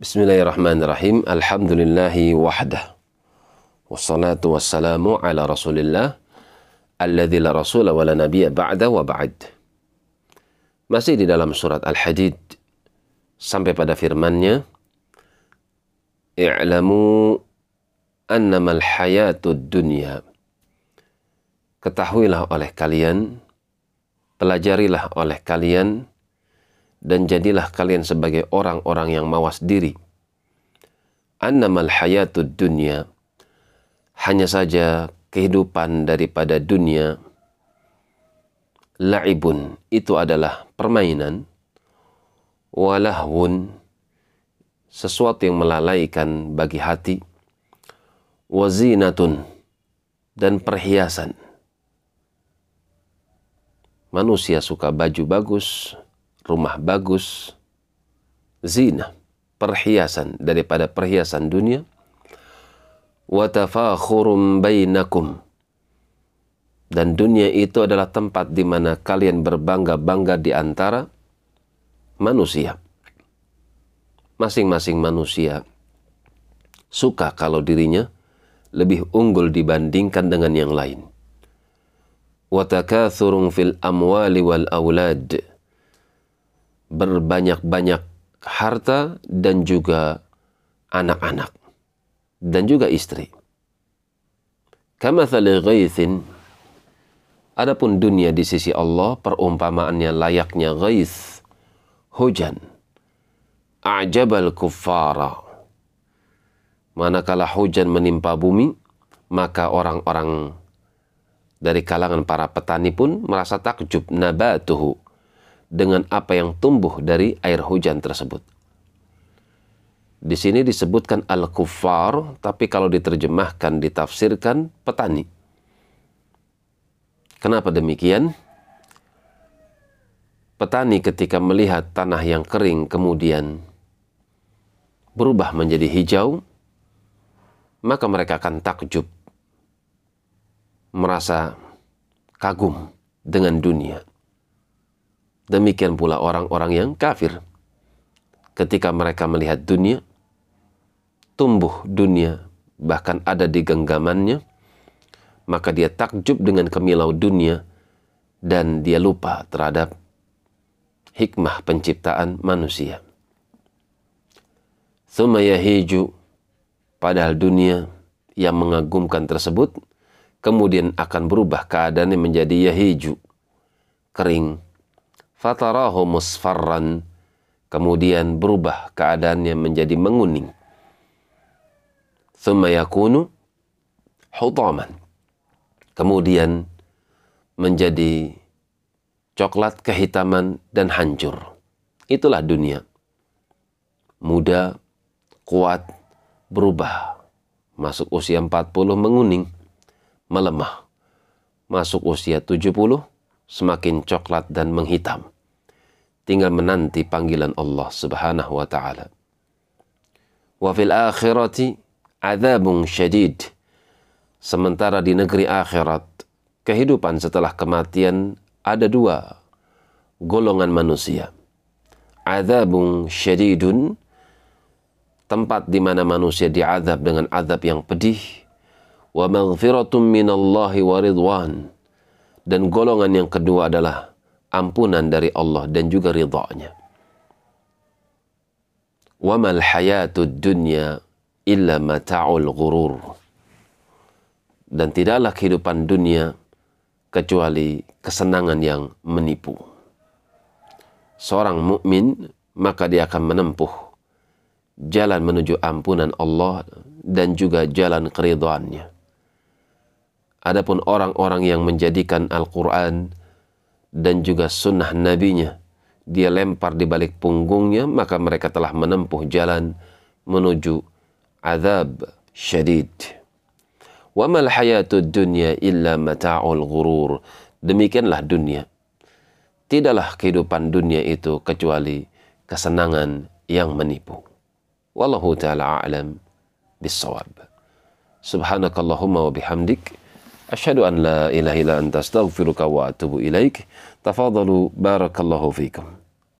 Bismillahirrahmanirrahim. Alhamdulillahi wahdah. Wassalatu wassalamu ala rasulillah. Alladhi la rasula wa la nabiya ba'da wa ba'd. Masih di dalam surat Al-Hadid. Sampai pada firmannya. I'lamu annamal hayatud dunya. Ketahuilah oleh kalian. Pelajarilah oleh kalian dan jadilah kalian sebagai orang-orang yang mawas diri. Annamal hayatud dunya. Hanya saja kehidupan daripada dunia la'ibun itu adalah permainan. Walahwun sesuatu yang melalaikan bagi hati. Wazinatun dan perhiasan. Manusia suka baju bagus rumah bagus, zina, perhiasan daripada perhiasan dunia, watafakhurum bainakum. Dan dunia itu adalah tempat di mana kalian berbangga-bangga di antara manusia. Masing-masing manusia suka kalau dirinya lebih unggul dibandingkan dengan yang lain. Watakathurung fil amwali wal awlad berbanyak-banyak harta dan juga anak-anak dan juga istri. Kama ghaithin Adapun dunia di sisi Allah perumpamaannya layaknya ghaith hujan. A'jabal kuffara. Manakala hujan menimpa bumi maka orang-orang dari kalangan para petani pun merasa takjub nabatuhu dengan apa yang tumbuh dari air hujan tersebut. Di sini disebutkan al-kuffar, tapi kalau diterjemahkan, ditafsirkan petani. Kenapa demikian? Petani ketika melihat tanah yang kering kemudian berubah menjadi hijau, maka mereka akan takjub, merasa kagum dengan dunia. Demikian pula orang-orang yang kafir. Ketika mereka melihat dunia, tumbuh dunia, bahkan ada di genggamannya, maka dia takjub dengan kemilau dunia dan dia lupa terhadap hikmah penciptaan manusia. Thumma yahiju, padahal dunia yang mengagumkan tersebut, kemudian akan berubah keadaannya menjadi yahiju, kering, fatarahu musfarran kemudian berubah keadaannya menjadi menguning. Thumma yakunu hutaman kemudian menjadi coklat kehitaman dan hancur. Itulah dunia. Muda kuat berubah. Masuk usia 40 menguning melemah. Masuk usia 70 semakin coklat dan menghitam. Tinggal menanti panggilan Allah Subhanahu wa taala. Wa fil akhirati adzabun syadid. Sementara di negeri akhirat, kehidupan setelah kematian ada dua golongan manusia. Adzabun syadidun tempat di mana manusia diazab dengan azab yang pedih wa maghfiratun minallahi wa ridwan dan golongan yang kedua adalah ampunan dari Allah dan juga ridhanya. Mal hayatud dunya illa mata'ul ghurur. Dan tidaklah kehidupan dunia kecuali kesenangan yang menipu. Seorang mukmin maka dia akan menempuh jalan menuju ampunan Allah dan juga jalan keridhaannya. Adapun orang-orang yang menjadikan Al-Quran dan juga sunnah nabinya, dia lempar di balik punggungnya, maka mereka telah menempuh jalan menuju azab syadid. Wa mal hayatud dunya illa mata'ul ghurur. Demikianlah dunia. Tidaklah kehidupan dunia itu kecuali kesenangan yang menipu. Wallahu ta'ala a'lam bisawab. Subhanakallahumma wa bihamdik. أشهد أن لا إله إلا أنت أستغفرك وأتوب إليك. تفاضلوا بارك الله فيكم.